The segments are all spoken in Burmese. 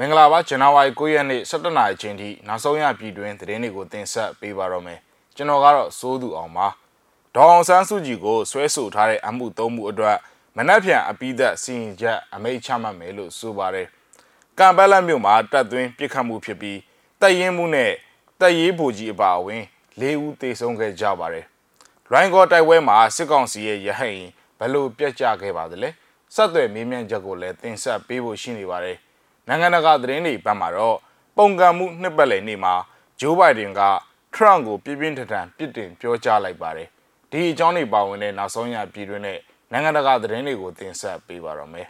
မင်္ဂလာပါဇန်နဝါရီ9ရက်နေ့17နာရီချိန်ထိနောက်ဆုံးရပြည်တွင်းသတင်းတွေကိုတင်ဆက်ပေးပါတော့မယ်ကျွန်တော်ကတော့စိုးသူအောင်ပါဒေါအောင်ဆန်းစုကြည်ကိုဆွဲဆိုထားတဲ့အမှုသုံးမှုအတွက်မနက်ဖြန်အပိသက်စီရင်ချက်အမိန့်ချမှတ်မယ်လို့ဆိုပါတယ်ကံပက်လက်မြို့မှာတပ်သွင်းပြစ်ခတ်မှုဖြစ်ပြီးတပ်ရင်းမှုနဲ့တပ်ရေးဗိုလ်ကြီးအပါအဝင်၄ဦးသေဆုံးခဲ့ကြပါတယ်ရိုင်းကောတိုက်ပွဲမှာစစ်ကောင်စီရဲ့ရဟိန်ဘယ်လိုပြတ်ကျခဲ့ပါသလဲဆက်သွယ်မေးမြန်းချက်ကိုလည်းတင်ဆက်ပေးဖို့ရှိနေပါတယ် နိုင်ငံတကာသတင်းတွေဘက်မှာတော့ပုံကံမှုနှစ်ပတ်လည်နေ့မှာဂျိုးဘိုင်ဒန်ကထရန့်ကိုပြင်းပြင်းထန်ထန်ပြစ်တင်ပြောကြားလိုက်ပါတယ်ဒီအကြောင်းတွေပါဝင်တဲ့နောက်ဆုံးရပြည်တွင်းနဲ့နိုင်ငံတကာသတင်းတွေကိုတင်ဆက်ပေးပါတော့မယ်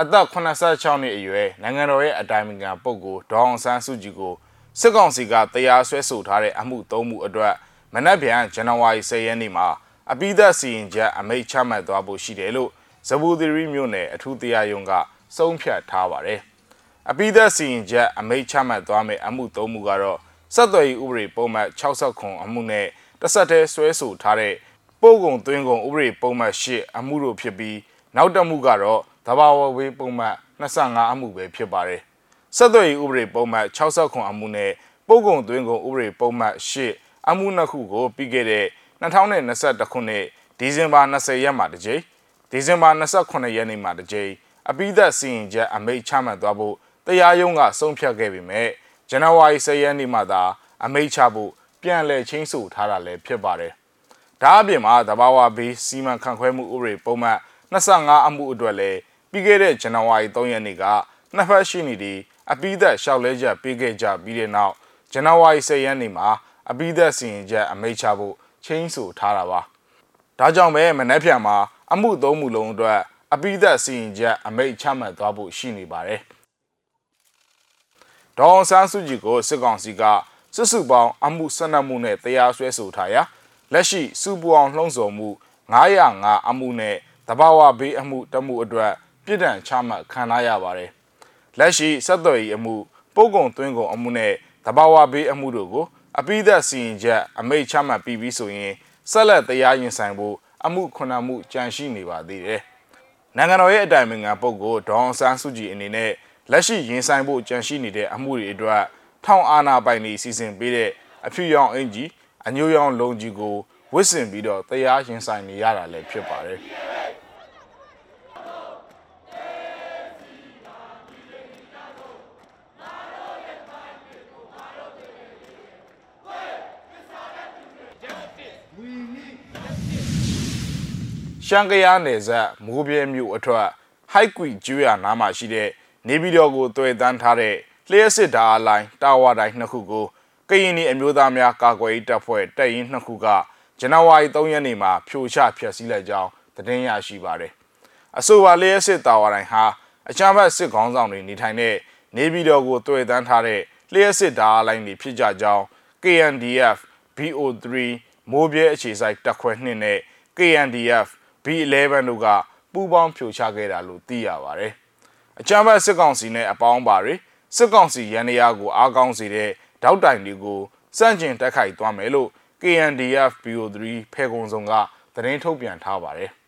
အသက်86နှစ်အရွယ်နိုင်ငံတော်ရဲ့အတိုင်ပင်ခံပုဂ္ဂိုလ်ဒေါအောင်ဆန်းစုကြည်ကိုစစ်ကောင်စီကတရားစွဲဆိုထားတဲ့အမှု၃မှုအတွက်မနက်ဖြန်ဇန်နဝါရီ10ရက်နေ့မှာအပိသက်စီရင်ချက်အမိန့်ချမှတ်သွားဖို့ရှိတယ်လို့ ဇဘူသီရီမြို့နယ်အထူးတရားရုံးကဆုံးဖြတ်ထားပါတယ်။အပိသက်စီရင်ချက်အမိန့်ချမှတ်သွားမယ့်အမှု၃မှုကတော့စက်သွယ်ရေးဥပဒေပုံမှန်60ခွန်အမှုနဲ့တစ်ဆက်တည်းဆွဲဆိုထားတဲ့ပို့ကုန်သွင်းကုန်ဥပဒေပုံမှန်၈အမှုတို့ဖြစ်ပြီးနောက်တစ်မှုကတော့သဘာဝဝေးပုံမှန်25အမှုပဲဖြစ်ပါတယ်။စက်သွယ်ရေးဥပဒေပုံမှန်60ခွန်အမှုနဲ့ပို့ကုန်သွင်းကုန်ဥပဒေပုံမှန်၈အမှုနှစ်ခုကိုပြီးခဲ့တဲ့2021ခုနှစ်ဒီဇင်ဘာ20ရက်မှာတစ်ကြိမ် ဒီဇင်ဘာ28ရက်နေ့မှာတစ်ကြိမ်အပိသက်စီရင်ချက်အမိန့်ချမှတ်သွားဖို့တရားရုံးကဆုံးဖြတ်ခဲ့ပေမဲ့ဇန်နဝါရီ10ရက်နေ့မှာသာအမိန့်ချဖို့ပြန်လည်ချင်းဆိုထားတာလည်းဖြစ်ပါတယ်။ဒါအပြင်မှာတဘာဝဘေးစီမံခန့်ခွဲမှုဥပဒေပုံမှန်25အမှုအတွက်လည်းပြီးခဲ့တဲ့ဇန်နဝါရီ3ရက်နေ့ကနှစ်ဖက်ရှိနေသည့်အပိသက်လျှောက်လဲချက်ပေးခဲ့ကြပြီးတဲ့နောက်ဇန်နဝါရီ10ရက်နေ့မှာအပိသက်စီရင်ချက်အမိန့်ချဖို့ချင်းဆိုထားတာပါ။ဒါကြောင့်ပဲမနေ့ပြန်မှာ အမှုသုံးမှုလုံးအတွက်အပိသက်စီရင်ချက်အမိန့်ချမှတ်သွားဖို့ရှိနေပါတယ်။ဒေါအောင်ဆန်းစုကြည်ကိုစစ်ကောင်စီကစစ်စုပေါင်းအမှု12မှုနဲ့တရားစွဲဆိုထားရာလက်ရှိစုပူအောင်လှုံ့ဆော်မှု905အမှုနဲ့တဘာဝဘေးအမှုတမှုအတွက်ပြစ်ဒဏ်ချမှတ်ခံရပါတယ်။လက်ရှိဆက်သွယ်ရေးအမှုပို့ကုန်သွင်းကုန်အမှုနဲ့တဘာဝဘေးအမှုတို့ကိုအပိသက်စီရင်ချက်အမိန့်ချမှတ်ပြီးပြီဆိုရင်ဆက်လက်တရားရင်ဆိုင်ဖို့ အမှုခုနမှုကြန့်ရှိနေပါသေးတယ်။နိုင်ငံတော်ရဲ့အတိုင်ပင်ခံပုဂ္ဂိုလ်ဒေါအောင်ဆန်းစုကြည်အနေနဲ့လက်ရှိရင်ဆိုင်ဖို့ကြန့်ရှိနေတဲ့အမှုတွေအတွက်ထောင်အာဏာပိုင်တွေစီစဉ်ပေးတဲ့အဖြူရောင်အင်ကြီးအညိုရောင်လုံကြီးကိုဝစ်စင်ပြီးတော့တရားရင်ဆိုင်နေရတာလည်းဖြစ်ပါတယ်။ ရှမ်းကယားနယ်စပ်မိုးပြဲမြို့အထွတ်ဟိုက်ကွီကျွော်နားမှာရှိတဲ့နေပြည်တော်ကိုတွေ့တန်းထားတဲ့လျှက်စစ်ဓာတ်လိုင်းတာဝါတိုင်းနှစ်ခုကိုကရင်နီအမျိုးသားများကာကွယ်ရေးတပ်ဖွဲ့တပ်ရင်းနှစ်ခုကဇန်နဝါရီ3ရက်နေ့မှာဖြိုချဖျက်ဆီးလိုက်ကြောင်းသတင်းရရှိပါတယ်။အဆိုပါလျှက်စစ်တာဝါတိုင်းဟာအချမ်းဘတ်စစ်ခေါင်းဆောင်တွေနေထိုင်တဲ့နေပြည်တော်ကိုတွေ့တန်းထားတဲ့လျှက်စစ်ဓာတ်လိုင်းတွေဖြစ်ကြကြောင်း KNDF BO3 မိုးပြဲအခြေစိုက်တပ်ခွဲ2နဲ့ KNDF B11 တို့ကပူးပေါင်းဖြိုချခဲ့တာလို့သိရပါတယ်။အကြမ်းဖက်စစ်ကောင်စီနဲ့အပေါင်းပါတွေစစ်ကောင်စီရန်ရာကိုအားကောင်းစေတဲ့တောက်တိုင်တွေကိုစန့်ကျင်တက်ခိုက်သွားမယ်လို့ KNDF BO3 ဖဲကုံစုံကသတင်းထုတ်ပြန်ထားပါတယ်။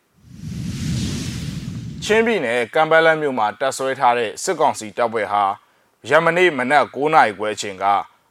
ချင်းပြည်နယ်ကမ်ဘဲလန်မြို့မှာတပ်ဆွဲထားတဲ့စစ်ကောင်စီတပ်ဖွဲ့ဟာယမနေ့မနက်9:00နာရီခွဲအချိန်က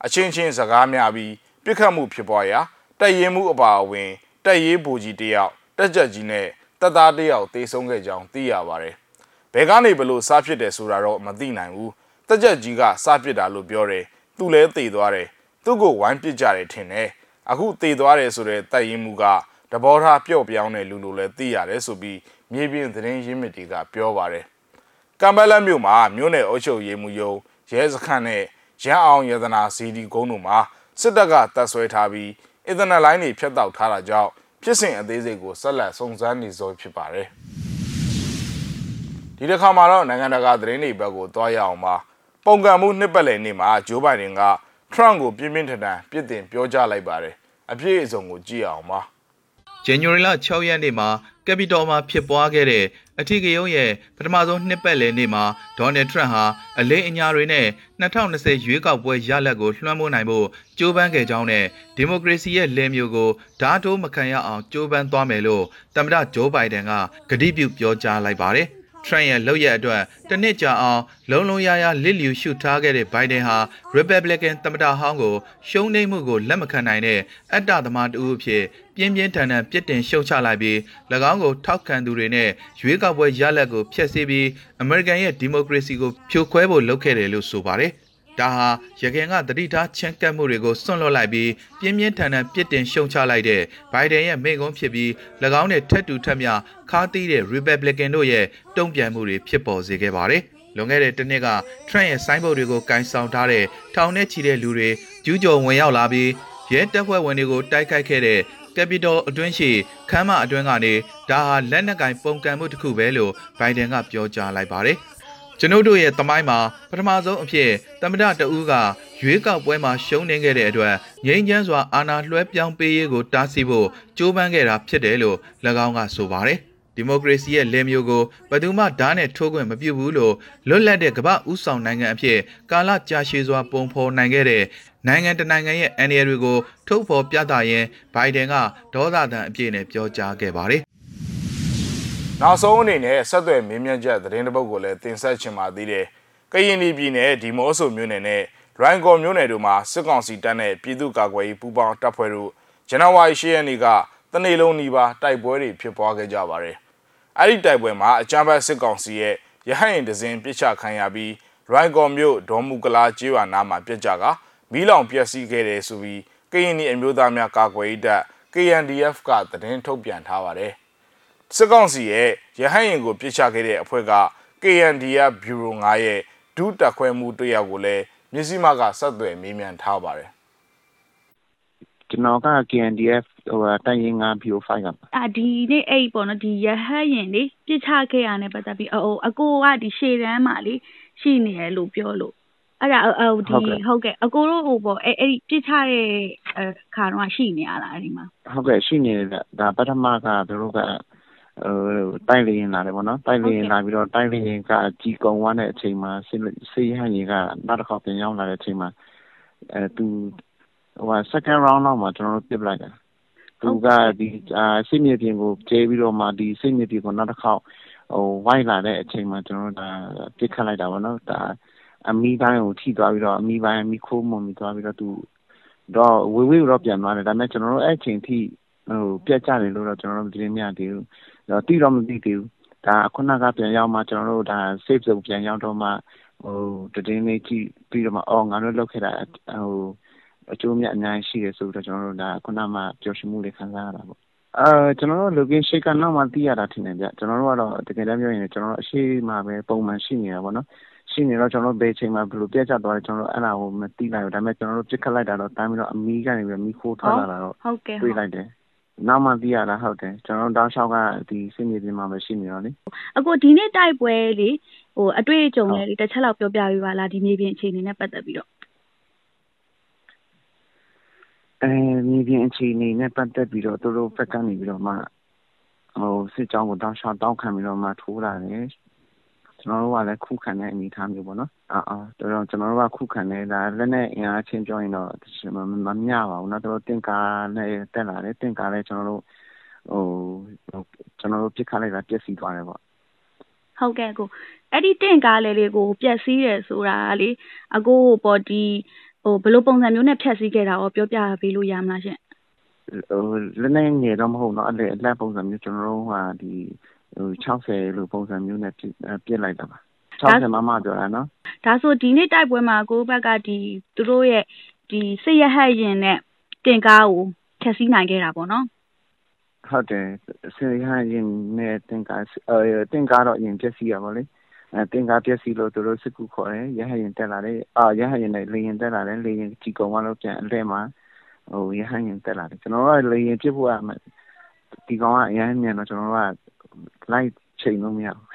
အချင်းချင်းစကားများပြီးပြစ်ခတ်မှုဖြစ်ပွားရာတပ်ရင်းမှုအပါအဝင်တပ်ရေးဗိုလ်ကြီးတယောက် တက်ကြက်ကြီးနဲ့တပ်သားတယောက်တေဆုံးခဲ့ကြောင်းသိရပါတယ်။ဘယ်ကနေဘလို့စားဖြစ်တယ်ဆိုတာတော့မသိနိုင်ဘူး။တက်ကြက်ကြီးကစားဖြစ်တာလို့ပြောတယ်။သူလည်းသေသွားတယ်။သူ့ကိုဝိုင်းပစ်ကြတယ်ထင်တယ်။အခုသေသွားတယ်ဆိုတဲ့တပ်ရင်းမှုကတဘောထားပျော့ပြောင်းတဲ့လူလိုလည်းသိရတယ်ဆိုပြီးမြေပြင်သတင်းရင်းမြစ်တွေကပြောပါတယ်။ကမ်ဘလမြို့မှာမြို့နယ်အုပ်ချုပ်ရေးမှူးရုံးရဲစခန်းနဲ့ရန်အောင်ရတနာစီဒီကုန်းတို့မှာစစ်တပ်ကတပ်ဆွဲထားပြီးအင်တာနက်လိုင်းတွေဖြတ်တောက်ထားတာကြောင့် ဖြစ်စဉ်အသေးစိတ်ကိုဆက်လက်စုံစမ်းနေစောဖြစ်ပါတယ်ဒီတစ်ခါမှာတော့နိုင်ငံတကာသတင်းတွေဘက်ကိုသွားရအောင်ပါပုံကံမှုနှစ်ပတ်လည်နေ့မှာဂျိုးဘိုင်ဒန်ကထရန့်ကိုပြင်းပြင်းထန်ထန်ပြစ်တင်ပြောကြားလိုက်ပါတယ်အပြည့်အစုံကိုကြည့်အောင်ပါ ဇန်နဝါရီလ6ရက်နေ့မှာကက်ပီတော်မှာဖြစ်ပွားခဲ့တဲ့အထီးကရုံးရဲ့ပထမဆုံးနှစ်ပတ်လည်နေ့မှာဒေါ်နယ်ထရန့်ဟာအလိမ်အညာတွေနဲ့2020ရွေးကောက်ပွဲရလဒ်ကိုလွှမ်းမိုးနိုင်ဖို့ကြိုးပမ်းခဲ့ကြောင်းနဲ့ဒီမိုကရေစီရဲ့လမ်းမျိုးကိုဓာတ်တိုးမခံရအောင်ကြိုးပမ်းသွားမယ်လို့သမ္မတဂျိုးဘိုင်ဒန်ကကတိပြုပြောကြားလိုက်ပါတယ်။ Trump ရဲ့လုပ်ရက်အတွက်တနစ်ကြာအောင်လုံလုံရရလစ်လျူရှုထားခဲ့တဲ့ Biden ဟာ Republican သမ္မတဟောင်းကိုရှုံးနိမ့်မှုကိုလက်မခံနိုင်တဲ့အတ္တသမားတဦးအဖြစ်ပြင်းပြင်းထန်ထန်ပြစ်တင်ရှုံချလိုက်ပြီး၎င်းကိုထောက်ခံသူတွေနဲ့ရွေးကောက်ပွဲရလဒ်ကိုဖျက်ဆီးပြီး American ရဲ့ဒီမိုကရေစီကိုဖြိုခွဲဖို့လုပ်ခဲ့တယ်လို့ဆိုပါတယ်။ ဒါဟာရခိုင်ကတတိထားချင်းကပ်မှုတွေကိုစွန့်လွတ်လိုက်ပြီးပြင်းပြင်းထန်ထန်ပြစ်တင်ရှုံချလိုက်တဲ့ Biden ရဲ့မိန့်ခွန်းဖြစ်ပြီး၎င်းနဲ့ထက်တူထက်မြခါးသီးတဲ့ Republican တို့ရဲ့တုံ့ပြန်မှုတွေဖြစ်ပေါ်စေခဲ့ပါတယ်။လွန်ခဲ့တဲ့တစ်နှစ်က Trump ရဲ့ဆိုင်းဘုတ်တွေကိုကင်ဆောင်ထားတဲ့ထောင်နဲ့ချီတဲ့လူတွေကျူးကျော်ဝင်ရောက်လာပြီးရဲတပ်ဖွဲ့ဝင်တွေကိုတိုက်ခိုက်ခဲ့တဲ့ Capitol အတွင်းရှိခမ်းမအတွင်းကနေဒါဟာလက်နက်ကင်ပုံကံမှုတစ်ခုပဲလို့ Biden ကပြောကြားလိုက်ပါတယ်။ ကျွန်ုပ်တို့ရဲ့သမိုင်းမှာပထမဆုံးအဖြစ်သမ္မတတဦးကရွေးကောက်ပွဲမှာရှုံးနေခဲ့တဲ့အတွက်ငြိမ်းချမ်းစွာအာဏာလွှဲပြောင်းပေးရေးကိုတားဆီးဖို့ကြိုးပမ်းခဲ့တာဖြစ်တယ်လို့၎င်းကဆိုပါတယ်။ဒီမိုကရေစီရဲ့လယ်မျိုးကိုဘယ်သူမှဓာတ်နဲ့ထိုးခွင့်မပြုဘူးလို့လွတ်လပ်တဲ့ကမ္ဘာဥဆောင်နိုင်ငံအဖြစ်ကာလကြာရှည်စွာပုံဖော်နိုင်ခဲ့တဲ့နိုင်ငံတနိုင်ငံရဲ့အန်ရီတွေကိုထုတ်ဖော်ပြသရင်းဘိုင်ဒန်ကဒေါသတန်အပြည့်နဲ့ပြောကြားခဲ့ပါတယ်။ နောက်ဆုံးအနေနဲ့ဆက်သွယ်မင်းမြတ်ချက်သတင်းတစ်ပုဒ်ကိုလည်းတင်ဆက်ချင်ပါသေးတယ်။ကရင်ပြည်နယ်ဒီမော့ဆိုမြို့နယ်နဲ့ရိုင်းကော်မြို့နယ်တို့မှာစစ်ကောင်စီတပ်နဲ့ပြည်သူ့ကာကွယ်ရေးပူးပေါင်းတပ်ဖွဲ့တို့ဇန်နဝါရီ10ရက်နေ့ကတနေ့လုံးနီးပါးတိုက်ပွဲတွေဖြစ်ပွားခဲ့ကြပါတယ်။အဲ့ဒီတိုက်ပွဲမှာအကြမ်းဖက်စစ်ကောင်စီရဲ့ရဟတ်ရင်ဒဇင်ပစ်ချခံရပြီးရိုင်းကော်မြို့ဒေါ်မူကလာကျေးရွာနားမှာပြစ်ကြကမီးလောင်ပျက်စီးခဲ့တယ်ဆိုပြီးကရင်နီအမျိုးသားများကာကွယ်ရေးတပ် KNDF ကသတင်းထုတ်ပြန်ထားပါတယ်။ စစ်ကောင်စီရဲ့ရဟတ်ရင်ကိုပြစ်ချခဲ့တဲ့အဖွဲ့က KNDF ဘျူရို9ရဲ့ဒုတက်ခွဲမှုတယောက်ကိုလည်းမြစည်းမကဆက်သွယ်မေးမြန်းထားပါတယ်ကျွန်တော်က KNDF ဟိုတိုင်ရင်ငါ BO5 ကအာဒီနေ့အဲ့ပေါ့နော်ဒီရဟတ်ရင်လေပြစ်ချခဲ့ရတဲ့ပတ်သက်ပြီးအိုအကိုကဒီရှေ့တန်းမှာလေရှိနေရလို့ပြောလို့အဲ့ဒါဟိုဒီဟုတ်ကဲ့အကိုတို့ဟိုပေါ့အဲ့အဲ့ဒီပြစ်ချတဲ့အခါတော့ရှိနေရလားအဲ့ဒီမှာဟုတ်ကဲ့ရှိနေတယ်ဒါပထမကသူတို့က ဟိုတိုက်လေရင်လာတယ်ပေါ့နော်တိုက်လေရင်လာပြီးတော့တိုက်လေရင်ကကြီးကုံဝမ်းတဲ့အချိန်မှာဆေးရဟန်ကြီးကနောက်တစ်ခါပြန်ရောက်လာတဲ့အချိန်မှာအဲသူဟို second round လောက်မှာကျွန်တော်တို့ပြစ်လိုက်တယ်သူကဒီအာစိတ်မြေပြင်ကိုကျဲပြီးတော့မှဒီစိတ်မြေပြင်ကိုနောက်တစ်ခေါက်ဟိုဝိုင်းလာတဲ့အချိန်မှာကျွန်တော်တို့ဒါပြစ်ခတ်လိုက်တာပေါ့နော်ဒါအမီးပိုင်းကိုထိသွားပြီးတော့အမီးပိုင်းအမီးခိုးမုံပြီးသွားပြီးတော့သူတော့ဝေဝေးတော့ပြန်သွားတယ်ဒါပေမဲ့ကျွန်တော်တို့အဲ့အချိန်ထိဟိုပြတ်ကြတယ်လို့တော့ကျွန်တော်တို့သတင်းမရသေးဘူး တော့တိတော့မသိသေးဘူးဒါခုနကပြန်ရောက်မှကျွန်တော်တို့ဒါ safe zone ပြန်ရောက်တော့မှဟိုတည်င်းလေးကြည့်ပြီးတော့မှအော်ငါတို့လောက်ခဲ့တာဟိုအကျိုးမြတ်အများကြီးရှိတယ်ဆိုတော့ကျွန်တော်တို့ဒါခုနမှပျော်ရွှင်မှုတွေခံစားရတာပေါ့အာကျွန်တော်တို့ location ကနောက်မှသိရတာထင်တယ်ဗျကျွန်တော်တို့ကတော့တကယ်တမ်းပြောရင်ကျွန်တော်တို့အရှိမှပဲပုံမှန်ရှိနေတာပေါ့နော်ရှိနေတော့ကျွန်တော်တို့ဘယ်ချိန်မှာဘယ်လိုပြတ်ကျသွားလဲကျွန်တော်တို့အဲ့ဒါကိုမသိလိုက်ဘူးဒါပေမဲ့ကျွန်တော်တို့ပြစ်ခတ်လိုက်တာတော့တမ်းပြီးတော့အမီးကနေပြီးမီးခိုးထွက်လာတာတော့ဟုတ်ကဲ့တွေ့လိုက်တယ် နောက်မှသိရတာဟုတ်တယ်ကျွန်တော်တို့တောင်းလျှောက်ကဒီစစ်မြေပြင်မှာပဲရှိနေတော့လေအခုဒီနေ့တိုက်ပွဲလေဟိုအတွေ့အကြုံလေးတစ်ချက်လောက်ပြောပြပေးပါလားဒီမြေပြင်အခြေအနေနဲ့ပတ်သက်ပြီးတော့အဲမြေပြင်အခြေအနေနဲ့ပတ်သက်ပြီးတော့သူတို့ဘက်ကနေပြီးတော့မှဟိုစစ်ကြောင်းကိုတောင်းလျှောက်တောင်းခံပြီးတော့မှထိုးလာတယ် ကျွန်တော်တို့ကလည်းခုခံတဲ့အနေအထားမျိုးပေါ့နော်အာအာတော်တော်ကျွန်တော်တို့ကခုခံနေတာလက်နဲ့အင်အားချင်းပြောရင်တော့မမျှပါဘူးနော်တော်တင်ကားနဲ့တက်လာတယ်တင်ကားလည်းကျွန်တော်တို့ဟိုကျွန်တော်တို့ပြစ်ခတ်လိုက်တာပြည့်စည်သွားတယ်ပေါ့ဟုတ်ကဲ့ကိုအဲ့ဒီတင့်ကားလေးလေးကိုပြက်စီးတယ်ဆိုတာလေအကိုပေါ်ဒီဟိုဘယ်လိုပုံစံမျိုးနဲ့ဖြတ်စည်းခဲ့တာရောပြောပြပေးလို့ရမလားရှင်ဟိုလက်နဲ့ငယ်တော့မဟုတ်တော့အဲ့လက်လက်ပုံစံမျိုးကျွန်တော်တို့ဟာဒီ ဟို60လို့ပုံစံမျိုးနဲ့ပြစ်ပြစ်လိုက်တာပါ60မမပြောတာနော်ဒါဆိုဒီနေ့တိုက်ပွဲမှာကိုဘက်ကဒီသူတို့ရဲ့ဒီစစ်ရဟတ်ရင်နဲ့တင်ကားကိုဖြတ်စည်းနိုင်ခဲ့တာပေါ့နော်ဟုတ်တယ်စစ်ရဟတ်ရင်နဲ့တင်ကားအဲတင်ကားတော့ရင်ပြည့်စည်ရပါလေအဲတင်ကားပြည့်စည်လို့သူတို့စစ်ကူခေါ်တယ်ရဟတ်ရင်တက်လာတယ်အာရဟတ်ရင်နဲ့လေရင်တက်လာတယ်လေရင်ကြီးကုံသွားလို့ပြန်အလဲမှာဟိုရဟတ်ရင်တက်လာတယ်ကျွန်တော်ကလေရင်ပြစ်ဖို့ကဒီကောင်ကအရင်မြန်တော့ကျွန်တော်က လိုက်ချိန်လို့မရဘူး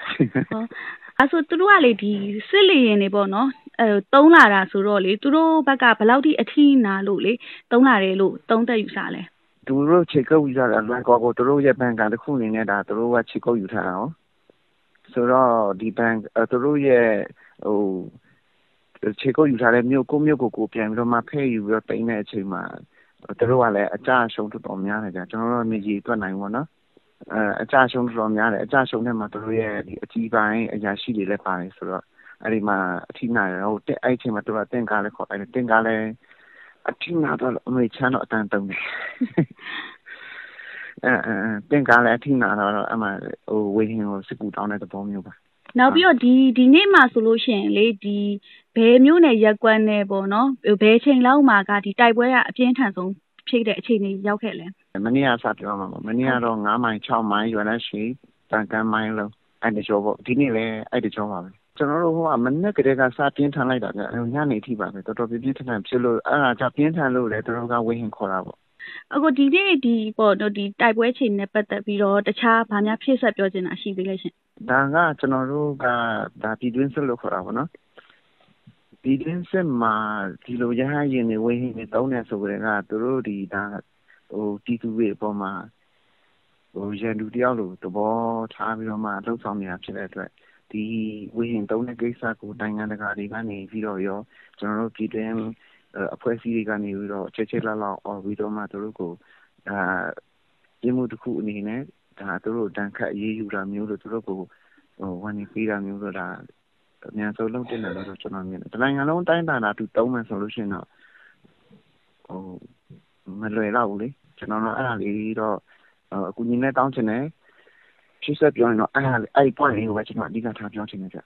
အဲ့ဆိုသူတို့ကလေဒီစစ်လေရင်နေပေါ့နော်အဲတုံးလာတာဆိုတော့လေသူတို့ဘက်ကဘယ်လောက်ထိအထီးနာလို့လေတုံးလာတယ်လို့တုံးသက်ယူစားလဲသူတို့ခြေကုပ်ယူထားတာလွိုင်ကောကိုသူတို့ရဲ့ဘန်ကန်တစ်ခုအနေနဲ့ဒါသူတို့ကခြေကုပ်ယူထားတာဟောဆိုတော့ဒီဘန်သူတို့ရဲ့ဟိုခြေကုပ်ယူထားတဲ့မြို့ကိုမြို့ကိုကိုပြန်ပြီးတော့မှဖဲ့ယူပြီးတော့တိမ့်တဲ့အချိန်မှာသူတို့ကလည်းအကြအရှုံးတော်တော်များနေကြကျွန်တော်တို့မြေကြီးအတွက်နိုင်ပါတော့ အဲအကြရှုံးတော်များတယ်အကြရှုံးတဲ့မှာသူတို့ရဲ့ဒီအကြီးပိုင်းအရာရှိတွေလည်းပါတယ်ဆိုတော့အဲ့ဒီမှာအထီးနာရဟိုတက်အဲ့ချိန်မှာသူကတင်ကားလည်းခေါ်တယ်တင်ကားလည်းအထီးနာတော့အမေချမ်းတော့အတန်တုံးတယ်အဲအဲတင်ကားလည်းအထီးနာတော့အမှဟိုဝေဟင်ကိုစစ်ကူတောင်းတဲ့သဘောမျိုးပါနောက်ပြီးတော့ဒီဒီနေ့မှဆိုလို့ရှိရင်လေဒီဘယ်မျိုးနဲ့ရက်ကွက်နဲ့ပေါ့နော်ဘယ်ချိန်လောက်မှကဒီတိုက်ပွဲကအပြင်းထန်ဆုံး ဖြစ်တဲ့အခြေအနေရောက်ခဲ့လဲမနေ့ကစပြောမှာပေါ့မနေ့ကတော့9မိုင်6မိုင်ရွာလက်ရှိတန်ကန်မိုင်လုံးအဲ့ဒီကျော်ပေါ့ဒီနေ့လည်းအဲ့ဒီကျော်ပါပဲကျွန်တော်တို့ဟိုကမနေ့ကတည်းကစပြင်းထန်လိုက်တာကညနေထိပါပဲတော်တော်ပြင်းပြင်းထန်ထန်ဖြစ်လို့အဲ့ဒါကြောင့်ပြင်းထန်လို့လေတော်တော်ကဝေဟင်ခေါ်တာပေါ့အခုဒီနေ့ဒီပေါ့နော်ဒီတိုက်ပွဲချိန်နဲ့ပတ်သက်ပြီးတော့တခြားဘာများဖြစ်ဆက်ပြောချင်တာရှိသေးလဲရှင်ဒါကကျွန်တော်တို့ကဒါပြည်တွင်းစစ်လို့ခေါ်တာပေါ့နော် ပြည်တွင်းစစ်မှာ ဒီလိုရဟန်းရင်တွေ ဝေဟင်တွေတုံးနေဆိုကြတဲ့ကသူတို့ဒီဒါဟိုတီတူတွေအပေါ်မှာဟိုရန်သူတယောက်လို သဘောထားပြီးတော့မှလှုပ်ဆောင်နေတာ ဖြစ်တဲ့အတွက် ဒီဝေဟင်တုံးတဲ့ကိစ္စကို နိုင်ငံတကာတွေကနေပြီးတော့ရော ကျွန်တော်တို့ ပြည်တွင်းအဖွဲ့အစည်းတွေကနေပြီးတော့ချက်ချက်လောက်လောက်အော်ပြီးတော့မှ သူတို့ကိုဒါပြမှုတစ်ခုအနေနဲ့ဒါသူတို့တန်ခတ်အေးယူတာမျိုးလို့ သူတို့ကိုဟိုဝန်နေပေးတာမျိုးလို့ ဒါ အများဆုံးလုပ်တင်တယ်လို့ကျွန်တော်မြင်တယ်။တနိုင်ငံလုံးတိုင်းတာတာသူတုံးမယ်ဆိုလို့ရှိရင်တော့ဟိုမလွယ်တော့ဘူးလေကျွန်တော်တို့အဲ့ဒါလေးတော့အကူညီနဲ့တောင်းချင်တယ်ဖြစ်ဆက်ပြောရင်တော့အဲ့ဒါအဲ့ဒီ point လေးကိုပဲကျွန်တော်အဓိကထားပြောချင်တယ်ကြ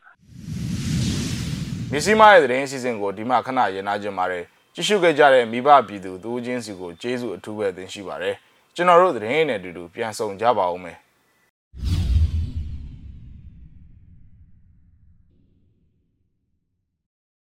မြစီမရဲ့သတင်းအစီအစဉ်ကိုဒီမှာခဏရင်နာကြပါတယ်ကြည့်ရှုခဲ့ကြတဲ့မိဘပြည်သူသူချင်းစီကိုကျေးဇူးအထူးပဲတင်ရှိပါတယ်ကျွန်တော်တို့သတင်းနဲ့အတူတူပြန်ဆောင်ကြပါဦးမယ်